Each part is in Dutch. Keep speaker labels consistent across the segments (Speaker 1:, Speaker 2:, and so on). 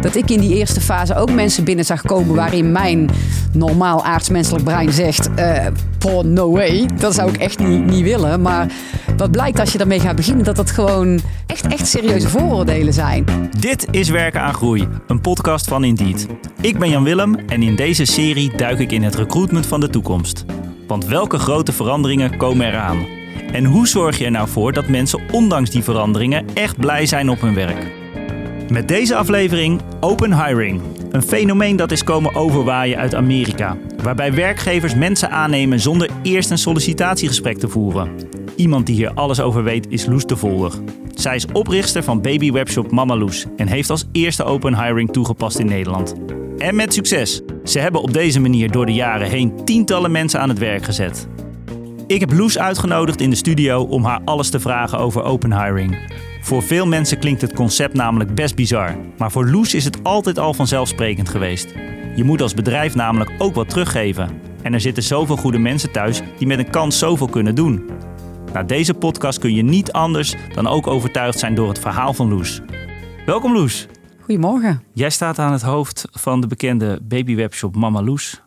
Speaker 1: dat ik in die eerste fase ook mensen binnen zag komen waarin mijn normaal aardsmenselijk brein zegt: uh, no way, dat zou ik echt niet, niet willen. Maar wat blijkt als je daarmee gaat beginnen, dat dat gewoon echt, echt serieuze vooroordelen zijn.
Speaker 2: Dit is Werken aan Groei, een podcast van Indeed. Ik ben Jan Willem en in deze serie duik ik in het recruitment van de toekomst. Want welke grote veranderingen komen eraan? En hoe zorg je er nou voor dat mensen ondanks die veranderingen echt blij zijn op hun werk? Met deze aflevering Open Hiring. Een fenomeen dat is komen overwaaien uit Amerika. Waarbij werkgevers mensen aannemen zonder eerst een sollicitatiegesprek te voeren. Iemand die hier alles over weet is Loes de Volder. Zij is oprichter van babywebshop Mama Loes en heeft als eerste Open Hiring toegepast in Nederland. En met succes. Ze hebben op deze manier door de jaren heen tientallen mensen aan het werk gezet. Ik heb Loes uitgenodigd in de studio om haar alles te vragen over Open Hiring. Voor veel mensen klinkt het concept namelijk best bizar, maar voor Loes is het altijd al vanzelfsprekend geweest. Je moet als bedrijf namelijk ook wat teruggeven. En er zitten zoveel goede mensen thuis die met een kans zoveel kunnen doen. Na deze podcast kun je niet anders dan ook overtuigd zijn door het verhaal van Loes. Welkom Loes.
Speaker 1: Goedemorgen.
Speaker 2: Jij staat aan het hoofd van de bekende babywebshop Mama Loes.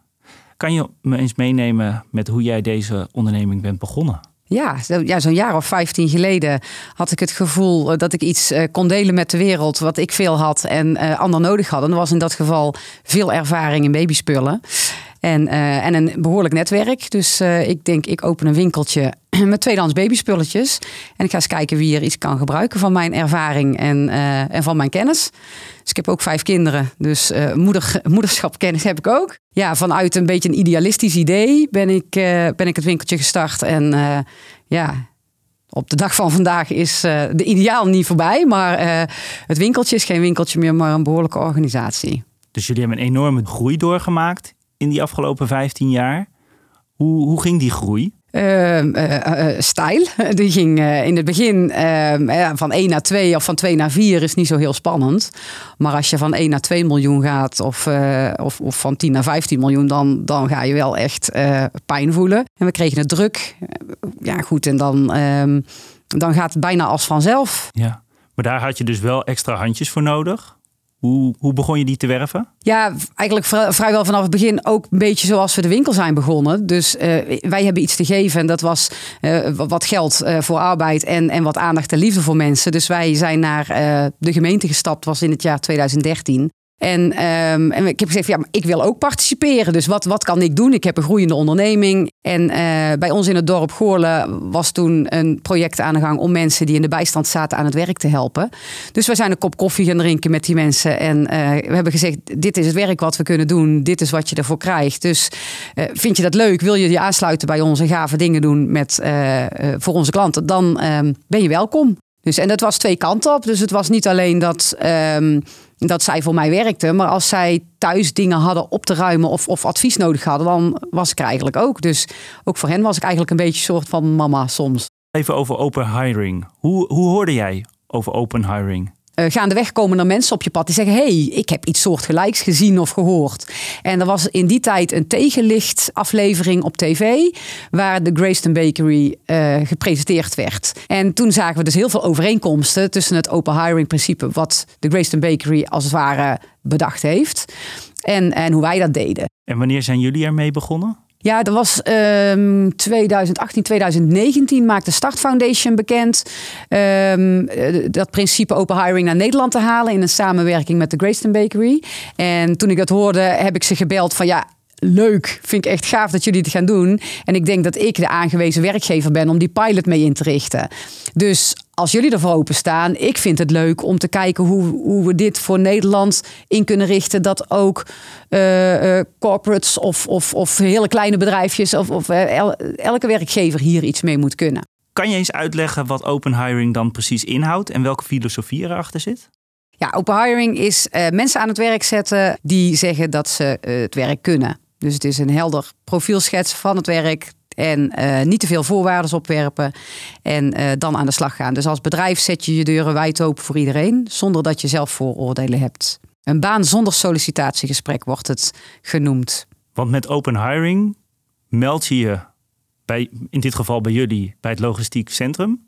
Speaker 2: Kan je me eens meenemen met hoe jij deze onderneming bent begonnen?
Speaker 1: Ja, zo, ja zo'n jaar of 15 geleden had ik het gevoel eh, dat ik iets uh, kon delen met de wereld wat ik veel had en uh, ander nodig hadden. Er was in dat geval veel ervaring in babyspullen. En, uh, en een behoorlijk netwerk. Dus uh, ik denk, ik open een winkeltje met tweedehands babyspulletjes. En ik ga eens kijken wie er iets kan gebruiken van mijn ervaring en, uh, en van mijn kennis. Dus ik heb ook vijf kinderen. Dus moeder, moederschapkennis heb ik ook. Ja, vanuit een beetje een idealistisch idee ben ik, ben ik het winkeltje gestart. En ja, op de dag van vandaag is de ideaal niet voorbij. Maar het winkeltje is geen winkeltje meer, maar een behoorlijke organisatie.
Speaker 2: Dus jullie hebben een enorme groei doorgemaakt in die afgelopen 15 jaar. Hoe, hoe ging die groei?
Speaker 1: Uh, uh, uh, stijl. Die ging in het begin ehm, van 1 naar 2 of van 2 naar 4 is niet zo heel spannend. Maar als je van 1 naar 2 miljoen gaat of, of, of, van 10 naar 15 miljoen, dan, dan ga je wel echt pijn voelen. En we kregen het druk. ja, goed. En dan, ehm, dan gaat het bijna als vanzelf.
Speaker 2: Ja, maar daar had je dus wel extra handjes voor nodig. Hoe, hoe begon je die te werven?
Speaker 1: Ja, eigenlijk vrijwel vanaf het begin ook een beetje zoals we de winkel zijn begonnen. Dus uh, wij hebben iets te geven en dat was uh, wat geld uh, voor arbeid en, en wat aandacht en liefde voor mensen. Dus wij zijn naar de gemeente gestapt, was in het jaar 2013. En, um, en ik heb gezegd, ja, maar ik wil ook participeren. Dus wat, wat kan ik doen? Ik heb een groeiende onderneming. En uh, bij ons in het dorp Goorlen was toen een project aan de gang om mensen die in de bijstand zaten aan het werk te helpen. Dus we zijn een kop koffie gaan drinken met die mensen. En uh, we hebben gezegd, dit is het werk wat we kunnen doen. Dit is wat je ervoor krijgt. Dus uh, vind je dat leuk? Wil je je aansluiten bij ons en gave dingen doen met, voor onze klanten? Dan ehm, ben je welkom. Dus, en dat was twee kanten op. Dus het was niet alleen dat, um, dat zij voor mij werkte. Maar als zij thuis dingen hadden op te ruimen of, of advies nodig hadden, dan was ik er eigenlijk ook. Dus ook voor hen was ik eigenlijk een beetje een soort van mama soms.
Speaker 2: Even over open hiring. Hoe, hoe hoorde jij over open hiring?
Speaker 1: Uh, gaandeweg komen er mensen op je pad die zeggen: hey, ik heb iets soortgelijks gezien of gehoord. En er was in die tijd een tegenlichtaflevering op tv, waar de Greyston Bakery uh, gepresenteerd werd. En toen zagen we dus heel veel overeenkomsten tussen het open hiring principe, wat de Greyston Bakery als het ware bedacht heeft, en, en hoe wij dat deden.
Speaker 2: En wanneer zijn jullie ermee begonnen?
Speaker 1: Ja, dat was um, 2018, 2019 maakte Start Foundation bekend um, dat principe open hiring naar Nederland te halen in een samenwerking met de Greyston Bakery. En toen ik dat hoorde, heb ik ze gebeld van ja, leuk. Vind ik echt gaaf dat jullie het gaan doen. En ik denk dat ik de aangewezen werkgever ben om die pilot mee in te richten. Dus als jullie ervoor openstaan, ik vind het leuk om te kijken hoe, hoe we dit voor Nederland in kunnen richten. Dat ook uh, uh, corporates of, of, of hele kleine bedrijfjes of, of uh, elke werkgever hier iets mee moet kunnen.
Speaker 2: Kan je eens uitleggen wat open hiring dan precies inhoudt en welke filosofie erachter zit?
Speaker 1: Ja, open hiring is mensen aan het werk zetten die zeggen dat ze het werk kunnen. Dus het is een helder profielschets van het werk. En uh, niet te veel voorwaarden opwerpen. En uh, dan aan de slag gaan. Dus als bedrijf zet je je deuren wijd open voor iedereen. Zonder dat je zelf vooroordelen hebt. Een baan zonder sollicitatiegesprek wordt het genoemd.
Speaker 2: Want met open hiring meld je je, bij, in dit geval bij jullie, bij het logistiek centrum.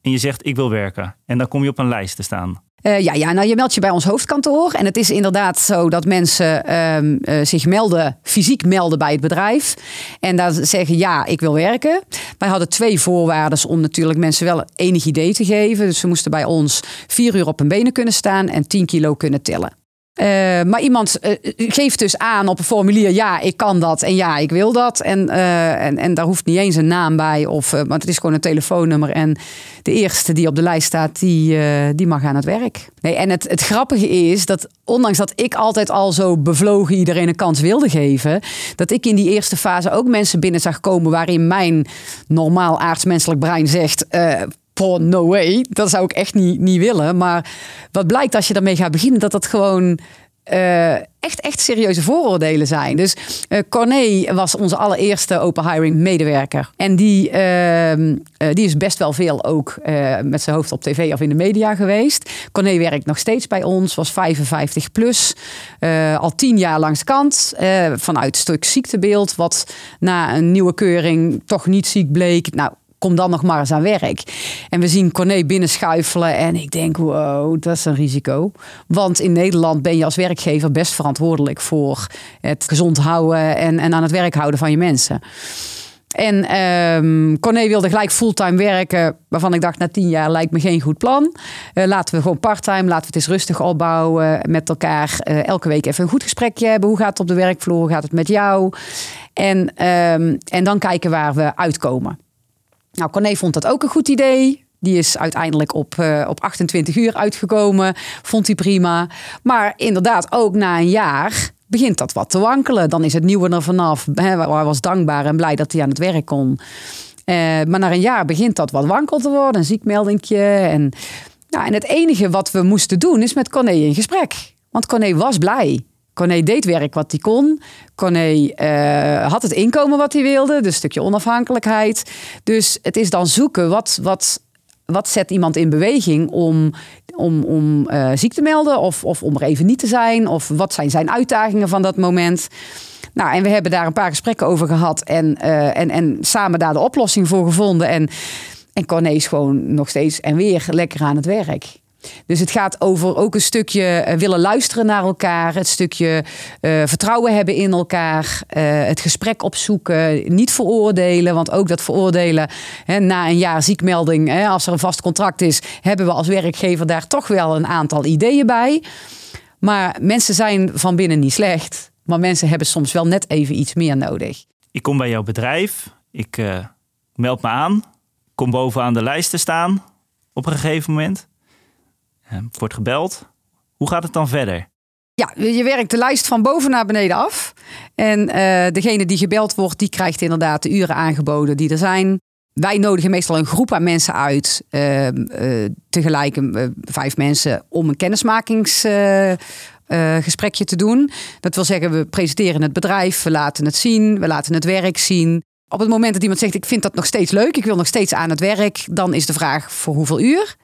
Speaker 2: En je zegt ik wil werken. En dan kom je op een lijst te staan.
Speaker 1: Uh, ja, ja, nou je meldt je bij ons hoofdkantoor. En het is inderdaad zo dat mensen ehm, eh, zich melden, fysiek melden bij het bedrijf. En daar zeggen ja, ik wil werken. Wij hadden twee voorwaarden om natuurlijk mensen wel enig idee te geven. Dus ze moesten bij ons vier uur op hun benen kunnen staan en 10 kilo kunnen tillen. Uh, maar iemand uh, geeft dus aan op een formulier: ja, ik kan dat en ja, ik wil dat. En, uh, en, en daar hoeft niet eens een naam bij, of, want het is gewoon een telefoonnummer. En de eerste die op de lijst staat, die, die mag aan het werk. Nee, en het, het grappige is dat, ondanks dat ik altijd al zo bevlogen iedereen een kans wilde geven, dat ik in die eerste fase ook mensen binnen zag komen waarin mijn normaal aardsmenselijk brein zegt oh, no way. Dat zou ik echt niet, niet willen. Maar wat blijkt als je daarmee gaat beginnen, dat dat gewoon uh, echt, echt serieuze vooroordelen zijn. Dus uh, Corné was onze allereerste open hiring medewerker. En die, uh, die is best wel veel ook met zijn hoofd op tv of in de media geweest. Corné werkt nog steeds bij ons, was 55 plus. al tien jaar langs vanuit stuk ziektebeeld, wat na een nieuwe keuring toch niet ziek bleek. Nou, kom dan nog maar eens aan werk. En we zien Corné binnenschuifelen en ik denk, wow, dat is een risico. Want in Nederland ben je als werkgever best verantwoordelijk voor het gezond houden en, en aan het werk houden van je mensen. En um, wilde gelijk fulltime werken, waarvan ik dacht na tien jaar lijkt me geen goed plan. Uh, laten we gewoon parttime, laten we het eens rustig opbouwen met elkaar. Uh, elke week even een goed gesprekje hebben. Hoe gaat het op de werkvloer? Hoe gaat het met jou? En, um, en dan kijken waar we uitkomen. Nou, Corné vond dat ook een goed idee. Die is uiteindelijk op, uh, op 28 uur uitgekomen. Vond hij prima. Maar inderdaad, ook na een jaar begint dat wat te wankelen. Dan is het nieuwe er vanaf. Hij was dankbaar en blij dat hij aan het werk kon. Uh, maar na een jaar begint dat wat wankel te worden. Een ziekmeldingje. En, nou, en het enige wat we moesten doen is met Corné in gesprek. Want Corné was blij. Corné deed werk wat hij kon. Corné uh, had het inkomen wat hij wilde, dus een stukje onafhankelijkheid. Dus het is dan zoeken wat, wat, wat zet iemand in beweging om, om, om uh, ziek te melden of, of om er even niet te zijn? Of wat zijn zijn uitdagingen van dat moment? Nou, en we hebben daar een paar gesprekken over gehad en, uh, en, en samen daar de oplossing voor gevonden. En, en is gewoon nog steeds en weer lekker aan het werk. Dus het gaat over ook een stukje eh, willen luisteren naar elkaar, het stukje uh, vertrouwen hebben in elkaar, uh, het gesprek opzoeken, niet veroordelen, want ook dat veroordelen hè, na een jaar ziekmelding, hè, als er een vast contract is, hebben we als werkgever daar toch wel een aantal ideeën bij. Maar mensen zijn van binnen niet slecht, maar mensen hebben soms wel net even iets meer nodig.
Speaker 2: Ik kom bij jouw bedrijf, ik meld me aan, kom bovenaan de lijst te staan op een gegeven moment. Ehm, wordt gebeld. Hoe gaat het dan verder?
Speaker 1: Ja, je werkt de lijst van boven naar beneden af. En uh, degene die gebeld wordt, die krijgt inderdaad de uren aangeboden die er zijn. Wij nodigen meestal een groep aan mensen uit, uh, tegelijk vijf mensen, om een kennismakingsgesprekje te doen. Dat wil zeggen, we presenteren het bedrijf, we laten het zien, we laten het werk zien. Op het moment dat iemand zegt, ik vind dat nog steeds leuk, ik wil nog steeds aan het werk, dan is de vraag voor hoeveel uur.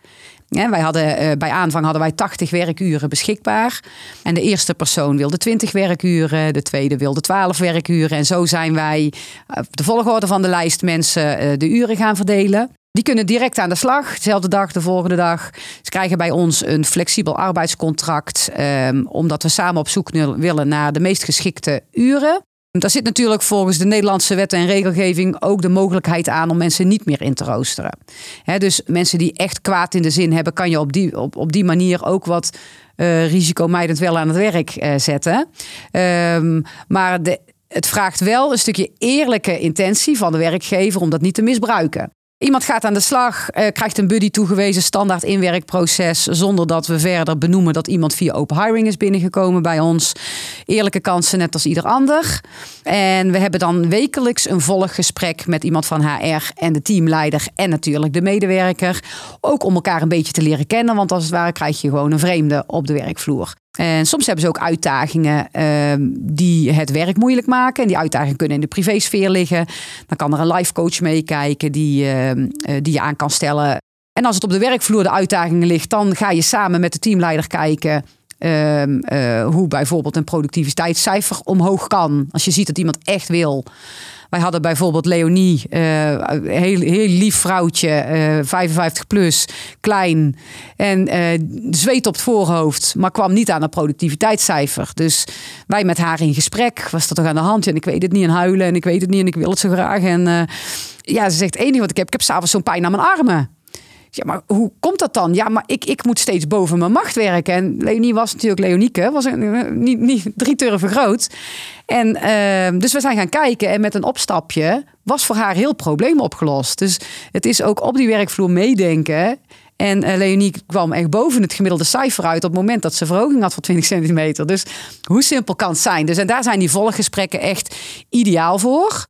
Speaker 1: Ja, wij hadden, uh, bij aanvang hadden wij 80 werkuren beschikbaar. En de eerste persoon wilde 20 werkuren, de tweede wilde 12 werkuren. En zo zijn wij op uh, de volgorde van de lijst mensen uh, de uren gaan verdelen. Die kunnen direct aan de slag, dezelfde dag, de volgende dag. Ze krijgen bij ons een flexibel arbeidscontract, um, omdat we samen op zoek willen naar de meest geschikte uren. Daar zit natuurlijk volgens de Nederlandse wet en regelgeving ook de mogelijkheid aan om mensen niet meer in te roosteren. dus mensen die echt kwaad in de zin hebben, kan je op die, op, op die manier ook wat uh, risicomijdend wel aan het werk uh, zetten. Um, maar de, het vraagt wel een stukje eerlijke intentie van de werkgever om dat niet te misbruiken. Iemand gaat aan de slag, eh, krijgt een buddy toegewezen, standaard inwerkproces, zonder dat we verder benoemen dat iemand via open hiring is binnengekomen bij ons. Eerlijke kansen, net als ieder ander. En we hebben dan wekelijks een volggesprek met iemand van HR en de teamleider en natuurlijk de medewerker. Ook om elkaar een beetje te leren kennen, want als het ware krijg je gewoon een vreemde op de werkvloer. En soms hebben ze ook uitdagingen uh, die het werk moeilijk maken. En die uitdagingen kunnen in de privésfeer liggen. Dan kan er een life coach meekijken die, uh, die je aan kan stellen. En als het op de werkvloer de uitdagingen ligt, dan ga je samen met de teamleider kijken. Ehm, eh, hoe bijvoorbeeld een productiviteitscijfer omhoog kan. Als je ziet dat iemand echt wil. Wij hadden bijvoorbeeld Leonie, uh, heel, heel lief vrouwtje, uh, 55 plus, klein en zweet op het voorhoofd, maar kwam niet aan een productiviteitscijfer. Dus wij met haar in gesprek, was dat toch aan de hand? En ik weet het niet en huilen en ik weet het niet en ik wil het zo graag. En ja, ze zegt, het enige wat ik heb, ik heb s'avonds zo'n pijn aan mijn armen. Ja, maar hoe komt dat dan? Ja, maar ik, ik moet steeds boven mijn macht werken. En Leonie was natuurlijk Leonieke, was een, niet, niet drie turven groot. En uh, dus we zijn gaan kijken en met een opstapje was voor haar heel probleem opgelost. Dus het is ook op die werkvloer meedenken. En uh, Leonie kwam echt boven het gemiddelde cijfer uit op het moment dat ze verhoging had van 20 centimeter. Dus hoe simpel kan het zijn? Dus en daar zijn die volggesprekken echt ideaal voor.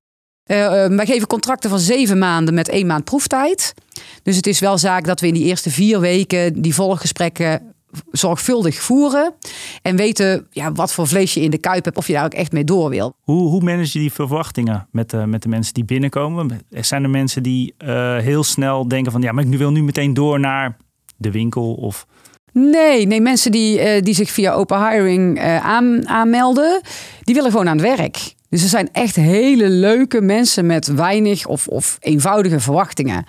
Speaker 1: Uh, wij geven contracten van zeven maanden met één maand proeftijd. Dus het is wel zaak dat we in die eerste vier weken die volgesprekken zorgvuldig voeren. En weten ja, wat voor vlees je in de kuip hebt, of je daar ook echt mee door wil.
Speaker 2: Hoe, hoe manage je die verwachtingen met de, met de mensen die binnenkomen? Zijn er mensen die uh, heel snel denken van ja, maar ik wil nu meteen door naar de winkel of...
Speaker 1: Nee, nee, mensen die, uh, die zich via open hiring aan, aanmelden, die willen gewoon aan het werk. Dus er zijn echt hele leuke mensen met weinig of, of eenvoudige verwachtingen.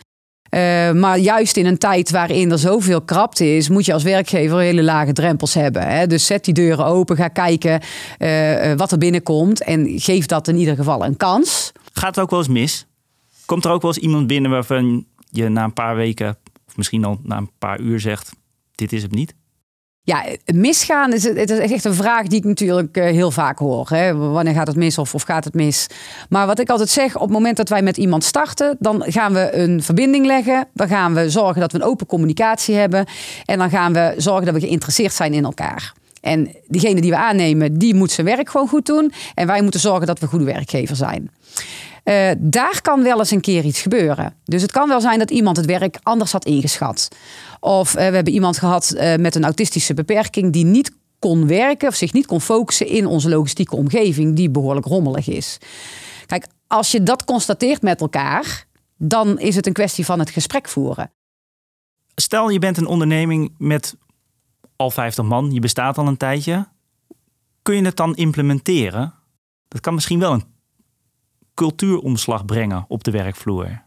Speaker 1: Uh, maar juist in een tijd waarin er zoveel krapte is, moet je als werkgever hele lage drempels hebben. Hè? Dus zet die deuren open, ga kijken uh, wat er binnenkomt en geef dat in ieder geval een kans.
Speaker 2: Gaat het ook wel eens mis? Komt er ook wel eens iemand binnen waarvan je na een paar weken, of misschien al na een paar uur zegt: Dit is het niet?
Speaker 1: Ja, misgaan is, het is echt een vraag die ik natuurlijk heel vaak hoor. Hè? Wanneer gaat het mis of, of gaat het mis? Maar wat ik altijd zeg, op het moment dat wij met iemand starten, dan gaan we een verbinding leggen. Dan gaan we zorgen dat we een open communicatie hebben. En dan gaan we zorgen dat we geïnteresseerd zijn in elkaar. En diegene die we aannemen, die moet zijn werk gewoon goed doen. En wij moeten zorgen dat we goede werkgever zijn. Uh, daar kan wel eens een keer iets gebeuren. Dus het kan wel zijn dat iemand het werk anders had ingeschat. Of uh, we hebben iemand gehad uh, met een autistische beperking die niet kon werken of zich niet kon focussen in onze logistieke omgeving, die behoorlijk rommelig is. Kijk, als je dat constateert met elkaar, dan is het een kwestie van het gesprek voeren.
Speaker 2: Stel, je bent een onderneming met al 50 man, je bestaat al een tijdje. Kun je het dan implementeren? Dat kan misschien wel een cultuuromslag brengen op de werkvloer?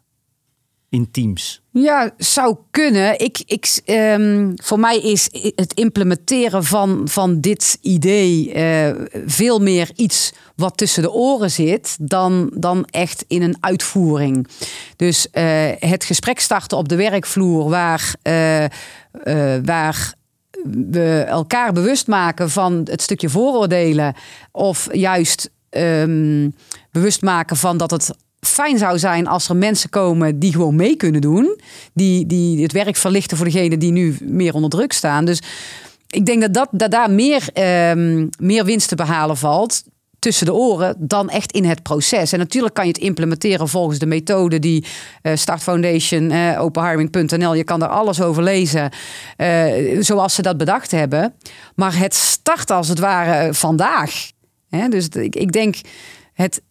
Speaker 2: In teams?
Speaker 1: Ja, zou kunnen. Ik, ik, um, voor mij is het implementeren van, van dit idee uh, veel meer iets wat tussen de oren zit dan, dan echt in een uitvoering. Dus uh, het gesprek starten op de werkvloer waar, uh, waar we elkaar bewust maken van het stukje vooroordelen of juist um, bewust maken van dat het fijn zou zijn als er mensen komen die gewoon mee kunnen doen. Die, die het werk verlichten voor degenen die nu meer onder druk staan. Dus ik denk dat, dat, dat daar meer, um, meer winst te behalen valt tussen de oren dan echt in het proces. En natuurlijk kan je het implementeren volgens de methode die uh, Start Foundation, uh, openhiring.nl, je kan daar alles over lezen, uh, zoals ze dat bedacht hebben. Maar het start als het ware vandaag. Hè? Dus ik, ik denk het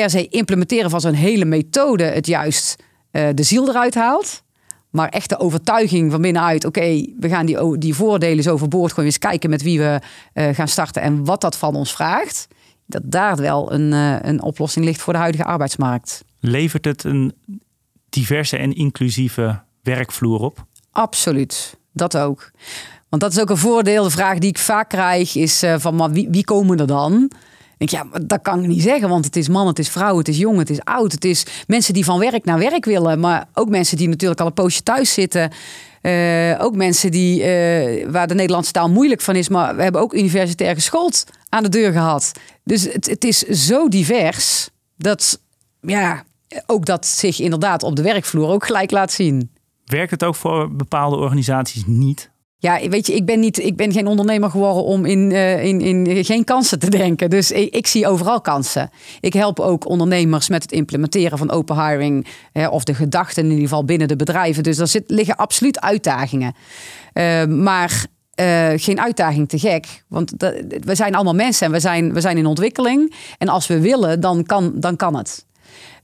Speaker 1: per se implementeren van zo'n hele methode het juist uh, de ziel eruit haalt. Maar echt de overtuiging van binnenuit, oké, okay, we gaan die, die voordelen zo overboord gewoon eens kijken met wie we uh, gaan starten en wat dat van ons vraagt. Dat daar wel een, uh, een oplossing ligt voor de huidige arbeidsmarkt.
Speaker 2: Levert het een diverse en inclusieve werkvloer op?
Speaker 1: Absoluut, dat ook. Want dat is ook een voordeel. De vraag die ik vaak krijg is van, maar wie, wie komen er dan? Denk ja, dat kan ik niet zeggen, want het is man, het is vrouw, het is jong, het is oud. Het is mensen die van werk naar werk willen, maar ook mensen die natuurlijk al een poosje thuis zitten. Uh, ook mensen die, uh, waar de Nederlandse taal moeilijk van is, maar we hebben ook universitair geschoold aan de deur gehad. Dus het, het is zo divers dat, ja, ook dat zich inderdaad op de werkvloer ook gelijk laat zien.
Speaker 2: Werkt het ook voor bepaalde organisaties niet?
Speaker 1: Ja, weet je, ik ben, niet, ik ben geen ondernemer geworden om in, uh, in, in geen kansen te denken. Dus ik, ik, zie overal kansen. Ik help ook ondernemers met het implementeren van open hiring. Hè, of de gedachten in ieder geval binnen de bedrijven. Dus er zit, liggen absoluut uitdagingen. Uh, maar uh, geen uitdaging te gek. Want we zijn allemaal mensen en we zijn, we zijn in ontwikkeling. En als we willen, dan kan, dan kan het.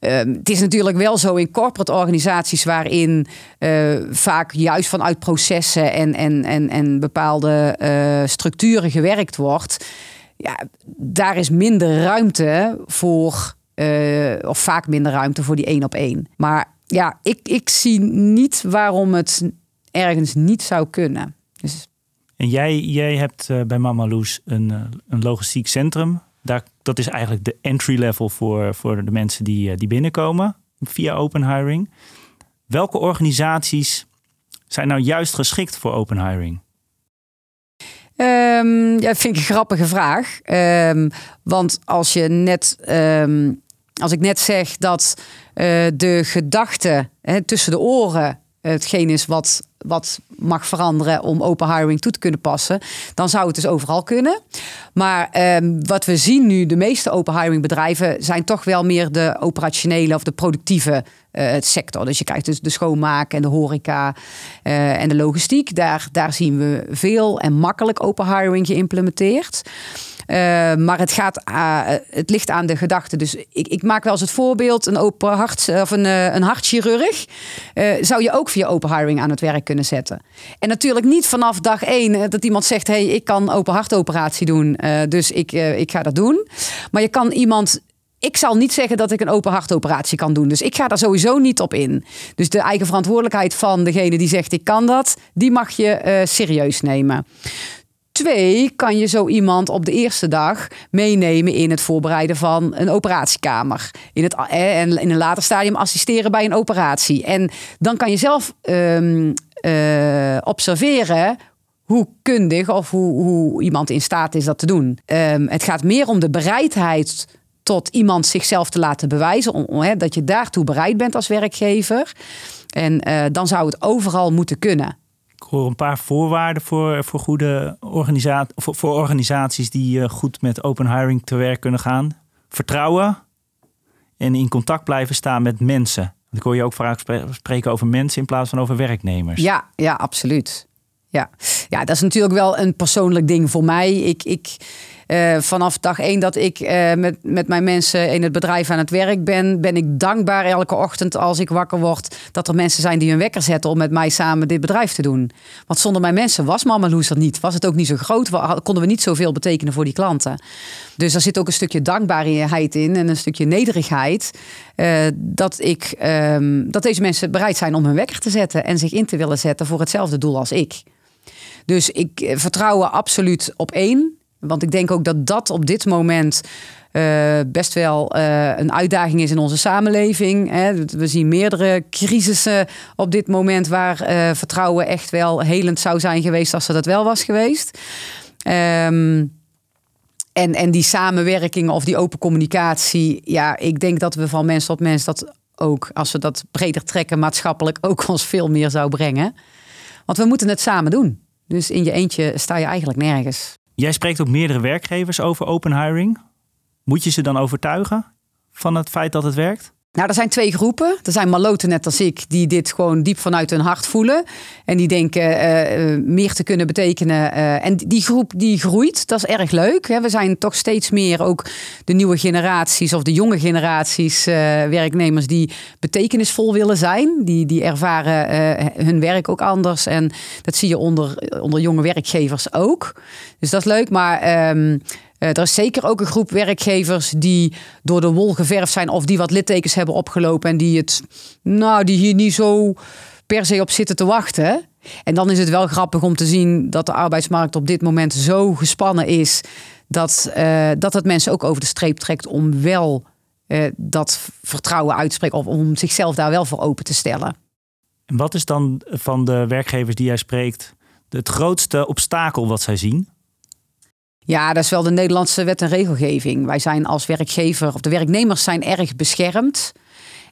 Speaker 1: Ehm, het is natuurlijk wel zo in corporate organisaties waarin uh, vaak juist vanuit processen en, en, en, en bepaalde uh, structuren gewerkt wordt. Ja, daar is minder ruimte voor, uh, of vaak minder ruimte voor die één op één. Maar ja, ik, ik zie niet waarom het ergens niet zou kunnen. Dus...
Speaker 2: En jij, jij hebt bij Mama Loes een, een logistiek centrum dat is eigenlijk de entry level voor, voor de mensen die, eh, die binnenkomen via open hiring. Welke organisaties zijn nou juist geschikt voor open hiring?
Speaker 1: Um, ja, vind ik een grappige vraag. Um, want als je net, um, als ik net zeg dat uh, de gedachte hè, tussen de oren hetgeen is wat, wat mag veranderen om open hiring toe te kunnen passen, dan zou het dus overal kunnen. Maar um, wat we zien nu, de meeste open hiring bedrijven zijn toch wel meer de operationele of de productieve uh, sector. Dus je krijgt dus de schoonmaak en de horeca uh, en de logistiek. Daar, daar zien we veel en makkelijk open hiring geïmplementeerd. Uh, maar het, gaat, uh, het ligt aan de gedachte. Dus ik, ik, maak wel eens het voorbeeld: een open hart of een, een hartchirurg zou je ook via open hiring aan het werk kunnen zetten. En natuurlijk niet vanaf dag één dat iemand zegt: hey, ik kan open hartoperatie doen, dus ik, ik ga dat doen. Maar je kan iemand ik zal niet zeggen dat ik een open hartoperatie kan doen. Dus ik ga daar sowieso niet op in. Dus de eigen verantwoordelijkheid van degene die zegt ik kan dat, die mag je serieus nemen. Twee, kan je zo iemand op de eerste dag meenemen in het voorbereiden van een operatiekamer. In het, eh, en in een later stadium assisteren bij een operatie. En dan kan je zelf um, uh, observeren hoe kundig of hoe, hoe, iemand in staat is dat te doen. Um, het gaat meer om de bereidheid tot iemand zichzelf te laten bewijzen. Om, dat je daartoe bereid bent als werkgever. En uh, dan zou het overal moeten kunnen.
Speaker 2: Ik hoor een paar voorwaarden voor, voor goede organisaties, voor, voor organisaties die uh, goed met open hiring te werk kunnen gaan. Vertrouwen en in contact blijven staan met mensen. Ik hoor je ook vaak spreken over mensen in plaats van over werknemers.
Speaker 1: Ja, ja, absoluut. Ja. ja, dat is natuurlijk wel een persoonlijk ding voor mij. Ik, ik, uh, vanaf dag één dat ik uh, met, met mijn mensen in het bedrijf aan het werk ben, ben ik dankbaar elke ochtend als ik wakker word dat er mensen zijn die hun wekker zetten om met mij samen dit bedrijf te doen. Want zonder mijn mensen was Mama Loes er niet. Was het ook niet zo groot, konden we niet zoveel betekenen voor die klanten. Dus er zit ook een stukje dankbaarheid in en een stukje nederigheid. Uh, dat, ik, um, dat deze mensen bereid zijn om hun wekker te zetten en zich in te willen zetten voor hetzelfde doel als ik. Dus ik vertrouw absoluut op één. Want ik denk ook dat dat op dit moment uh, best wel uh, een uitdaging is in onze samenleving. Hè. We zien meerdere crisissen op dit moment waar uh, vertrouwen echt wel helend zou zijn geweest als ze dat wel was geweest. Um, en, en die samenwerking of die open communicatie, ja, ik denk dat we van mens tot mens dat ook, als we dat breder trekken, maatschappelijk ook ons veel meer zou brengen. Want we moeten het samen doen. Dus in je eentje sta je eigenlijk nergens.
Speaker 2: Jij spreekt ook meerdere werkgevers over open hiring. Moet je ze dan overtuigen van het feit dat het werkt?
Speaker 1: Nou, er zijn twee groepen. Er zijn maloten net als ik, die dit gewoon diep vanuit hun hart voelen. En die denken uh, meer te kunnen betekenen. Uh, en die groep die groeit, dat is erg leuk. Hè. We zijn toch steeds meer ook de nieuwe generaties of de jonge generaties werknemers die betekenisvol willen zijn. Die, die ervaren hun werk ook anders. En dat zie je onder, onder jonge werkgevers ook. Dus dat is leuk. Maar uh, er is zeker ook een groep werkgevers die door de wol geverfd zijn of die wat littekens hebben opgelopen en die het, nou, die hier niet zo per se op zitten te wachten. En dan is het wel grappig om te zien dat de arbeidsmarkt op dit moment zo gespannen is dat, uh, dat het mensen ook over de streep trekt om wel uh, dat vertrouwen uit te spreken of om zichzelf daar wel voor open te stellen.
Speaker 2: En wat is dan van de werkgevers die jij spreekt het grootste obstakel wat zij zien?
Speaker 1: Ja, dat is wel de Nederlandse wet en regelgeving. Wij zijn als werkgever, of de werknemers zijn erg beschermd.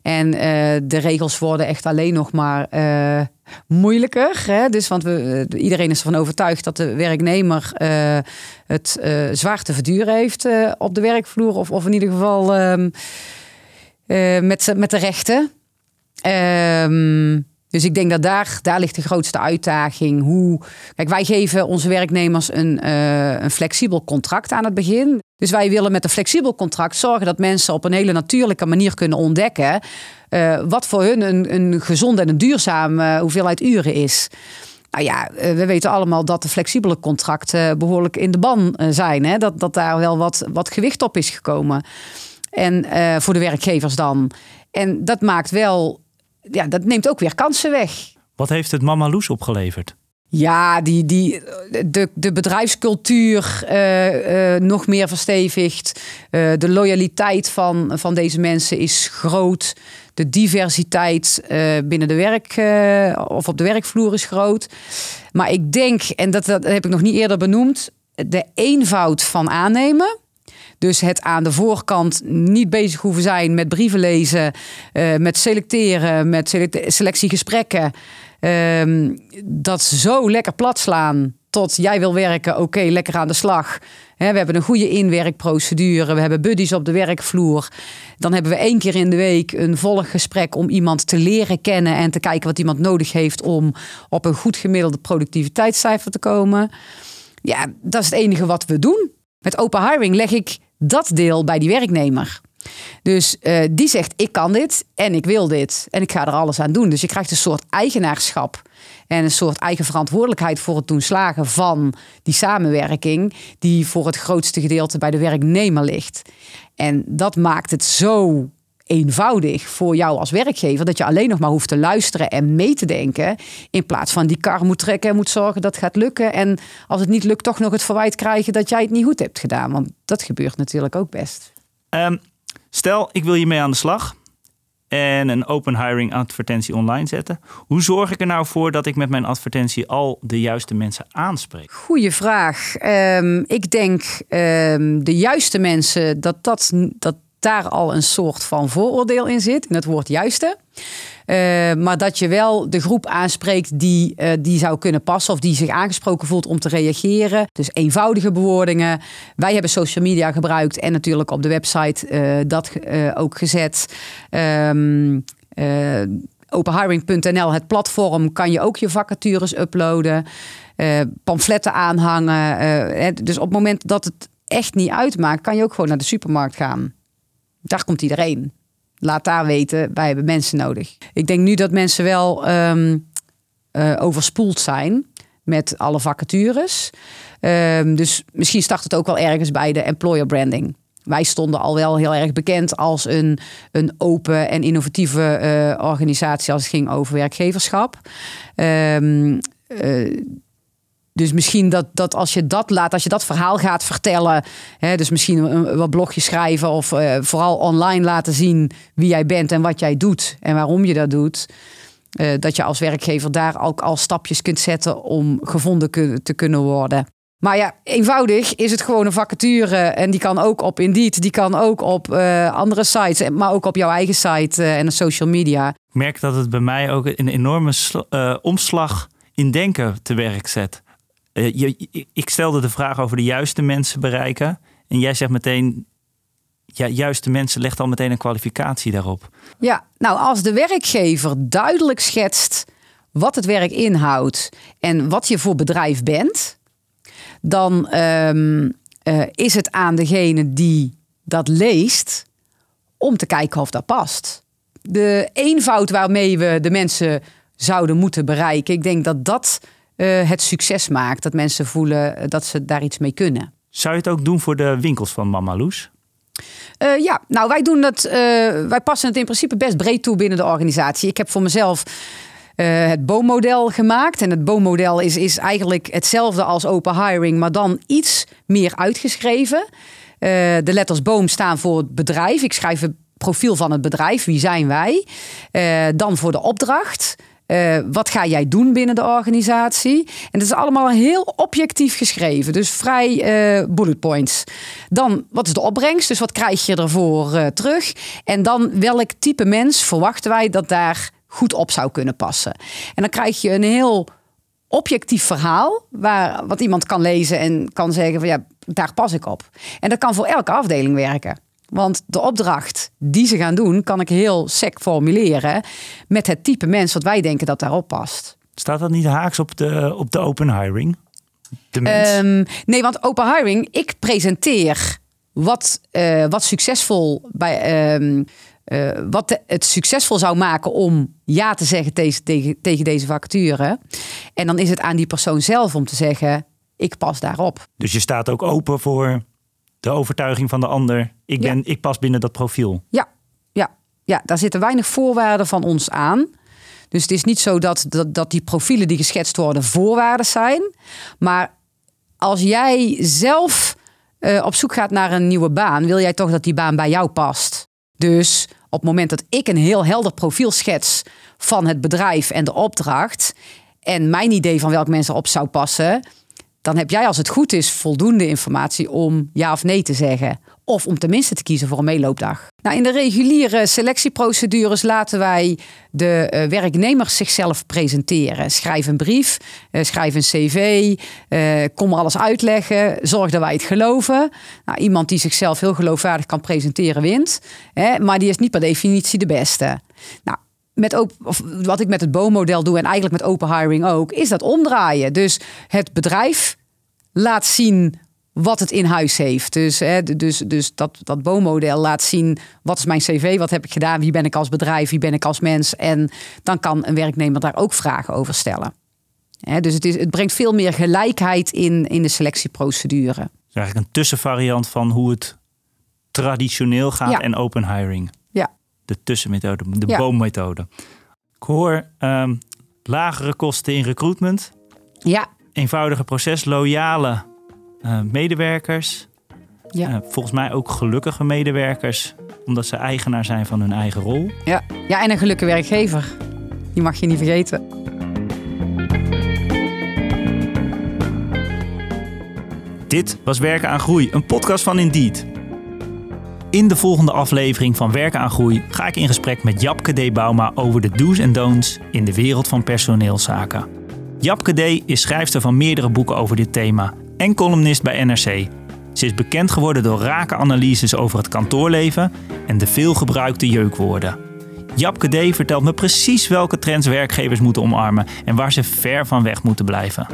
Speaker 1: En uh, de regels worden echt alleen nog maar uh, moeilijker. Hè? Dus, want we, iedereen is ervan overtuigd dat de werknemer het zwaar te verduren heeft op de werkvloer. Of, of in ieder geval um, met, met de rechten. Um, Dus ik denk dat daar, daar ligt de grootste uitdaging. Hoe, kijk, wij geven onze werknemers een, uh, een flexibel contract aan het begin. Dus wij willen met een flexibel contract zorgen dat mensen op een hele natuurlijke manier kunnen ontdekken. Uh, wat voor hun een, een gezonde en een duurzame hoeveelheid uren is. Nou ja, we weten allemaal dat de flexibele contracten behoorlijk in de ban zijn. Hè? Dat, dat daar wel wat, wat gewicht op is gekomen. En voor de werkgevers dan. En dat maakt wel ja, dat neemt ook weer kansen weg.
Speaker 2: Wat heeft het Mama Loes opgeleverd?
Speaker 1: Ja, die, die, de, de bedrijfscultuur uh, uh, nog meer verstevigd. Uh, de loyaliteit van, van deze mensen is groot. De diversiteit binnen de werk of op de werkvloer is groot. Maar ik denk, en dat, dat heb ik nog niet eerder benoemd, de eenvoud van aannemen. Dus het aan de voorkant niet bezig hoeven zijn met brieven lezen, uh, met selecteren, met selectiegesprekken. Um, dat zo lekker plat slaan tot jij wil werken, oké, lekker aan de slag. we hebben een goede inwerkprocedure, we hebben buddies op de werkvloer. Dan hebben we één keer in de week een volggesprek om iemand te leren kennen en te kijken wat iemand nodig heeft om op een goed gemiddelde productiviteitscijfer te komen. Ja, dat is het enige wat we doen. Met open hiring leg ik dat deel bij die werknemer. Dus uh, die zegt: Ik kan dit en ik wil dit en ik ga er alles aan doen. Dus je krijgt een soort eigenaarschap en een soort eigen verantwoordelijkheid voor het doen slagen van die samenwerking, die voor het grootste gedeelte bij de werknemer ligt. En dat maakt het zo eenvoudig voor jou als werkgever dat je alleen nog maar hoeft te luisteren en mee te denken. In plaats van die kar moet trekken en moet zorgen dat het gaat lukken. En als het niet lukt, toch nog het verwijt krijgen dat jij het niet goed hebt gedaan. Want dat gebeurt natuurlijk ook best.
Speaker 2: Um, stel, ik wil hiermee aan de slag en een open hiring advertentie online zetten. Hoe zorg ik er nou voor dat ik met mijn advertentie al de juiste mensen aanspreek?
Speaker 1: Goeie vraag. Um, ik denk um, de juiste mensen, dat dat, dat daar al een soort van vooroordeel in zit, in het woord juiste. Uh, maar dat je wel de groep aanspreekt die, uh, die zou kunnen passen of die zich aangesproken voelt om te reageren. Dus eenvoudige bewoordingen. Wij hebben social media gebruikt en natuurlijk op de website uh, dat ook gezet. Um, openhiring.nl, het platform, kan je ook je vacatures uploaden. pamfletten aanhangen. dus op het moment dat het echt niet uitmaakt, kan je ook gewoon naar de supermarkt gaan. Daar komt iedereen. Laat daar weten, wij hebben mensen nodig. Ik denk nu dat mensen wel um, uh, overspoeld zijn met alle vacatures. Um, dus misschien start het ook wel ergens bij de employer branding. Wij stonden al wel heel erg bekend als een, een open en innovatieve uh, organisatie als het ging over werkgeverschap. Um, dus misschien dat, dat als je dat laat, als je dat verhaal gaat vertellen, hè, dus misschien een, wat blogjes schrijven of uh, vooral online laten zien wie jij bent en wat jij doet en waarom je dat doet. Uh, dat je als werkgever daar ook al stapjes kunt zetten om gevonden te kunnen worden. Maar ja, eenvoudig is het gewoon een vacature. En die kan ook op Indeed, die kan ook op uh, andere sites, maar ook op jouw eigen site en social media. Ik
Speaker 2: merk dat het bij mij ook een enorme omslag in denken te werk zet. Uh, je, ik stelde de vraag over de juiste mensen bereiken. En jij zegt meteen, ja, juiste mensen legt al meteen een kwalificatie daarop.
Speaker 1: Ja, nou als de werkgever duidelijk schetst wat het werk inhoudt en wat je voor bedrijf bent, dan um, uh, is het aan degene die dat leest om te kijken of dat past. De eenvoud waarmee we de mensen zouden moeten bereiken, ik denk dat dat uh, het succes maakt. Dat mensen voelen dat ze daar iets mee kunnen.
Speaker 2: Zou je het ook doen voor de winkels van Mama Loes?
Speaker 1: Uh, ja, nou wij doen dat. Uh, wij passen het in principe best breed toe binnen de organisatie. Ik heb voor mezelf uh, het boommodel gemaakt. En het boommodel is, is eigenlijk hetzelfde als open hiring, maar dan iets meer uitgeschreven. de letters boom staan voor het bedrijf. Ik schrijf het profiel van het bedrijf. Wie zijn wij? dan voor de opdracht. Uh, wat ga jij doen binnen de organisatie? En het is allemaal heel objectief geschreven. Dus vrij uh, bullet points. Dan, wat is de opbrengst? Dus wat krijg je ervoor uh, terug? En dan, welk type mens verwachten wij dat daar goed op zou kunnen passen? En dan krijg je een heel objectief verhaal, waar, wat iemand kan lezen en kan zeggen van ja, daar pas ik op. En dat kan voor elke afdeling werken. Want de opdracht die ze gaan doen, kan ik heel sec formuleren met het type mens wat wij denken dat daarop past.
Speaker 2: Staat dat niet haaks op de, op de open hiring? De mens?
Speaker 1: Um, nee, want open hiring, ik presenteer wat, uh, wat succesvol bij. Um, uh, wat de, het succesvol zou maken om ja te zeggen tegen, tegen, tegen deze vacature. En dan is het aan die persoon zelf om te zeggen: ik pas daarop.
Speaker 2: Dus je staat ook open voor de overtuiging van de ander. Ik, ben, ja. ik pas binnen dat profiel.
Speaker 1: Ja, ja, ja, daar zitten weinig voorwaarden van ons aan. Dus het is niet zo dat, dat, dat die profielen die geschetst worden voorwaarden zijn. Maar als jij zelf uh, op zoek gaat naar een nieuwe baan, wil jij toch dat die baan bij jou past. Dus op het moment dat ik een heel helder profiel schets van het bedrijf en de opdracht. En mijn idee van welk mensen op zou passen, dan heb jij als het goed is voldoende informatie om ja of nee te zeggen. Of om tenminste te kiezen voor een meeloopdag. Nou, in de reguliere selectieprocedures laten wij de uh, werknemers zichzelf presenteren. Schrijf een brief, uh, schrijf een cv, uh, kom alles uitleggen, zorg dat wij het geloven. Nou, iemand die zichzelf heel geloofwaardig kan presenteren wint, hè, maar die is niet per definitie de beste. Nou, met open, of wat ik met het BO-model doe en eigenlijk met open hiring ook, is dat omdraaien. Dus het bedrijf laat zien wat het in huis heeft. Dus, hè, dus, dus dat, dat BO-model laat zien wat is mijn cv, wat heb ik gedaan, wie ben ik als bedrijf, wie ben ik als mens. En dan kan een werknemer daar ook vragen over stellen. Hè, dus het, is, het brengt veel meer gelijkheid in, in de selectieprocedure. Het
Speaker 2: is eigenlijk een tussenvariant van hoe het traditioneel gaat ja. en open hiring. De tussenmethode, de ja. boommethode. Ik hoor um, lagere kosten in recruitment.
Speaker 1: Ja.
Speaker 2: Eenvoudiger proces, loyale uh, medewerkers.
Speaker 1: Ja.
Speaker 2: Uh, volgens mij ook gelukkige medewerkers, omdat ze eigenaar zijn van hun eigen rol.
Speaker 1: Ja, ja en een gelukkige werkgever. Die mag je niet vergeten.
Speaker 2: Dit was Werken aan Groei, een podcast van Indeed. In de volgende aflevering van Werken aan Groei ga ik in gesprek met Japke D. Bauma over de do's en don'ts in de wereld van personeelszaken. Japke D. is schrijfster van meerdere boeken over dit thema en columnist bij NRC. Ze is bekend geworden door rake analyses over het kantoorleven en de veelgebruikte jeukwoorden. Japke D. vertelt me precies welke trends werkgevers moeten omarmen en waar ze ver van weg moeten blijven.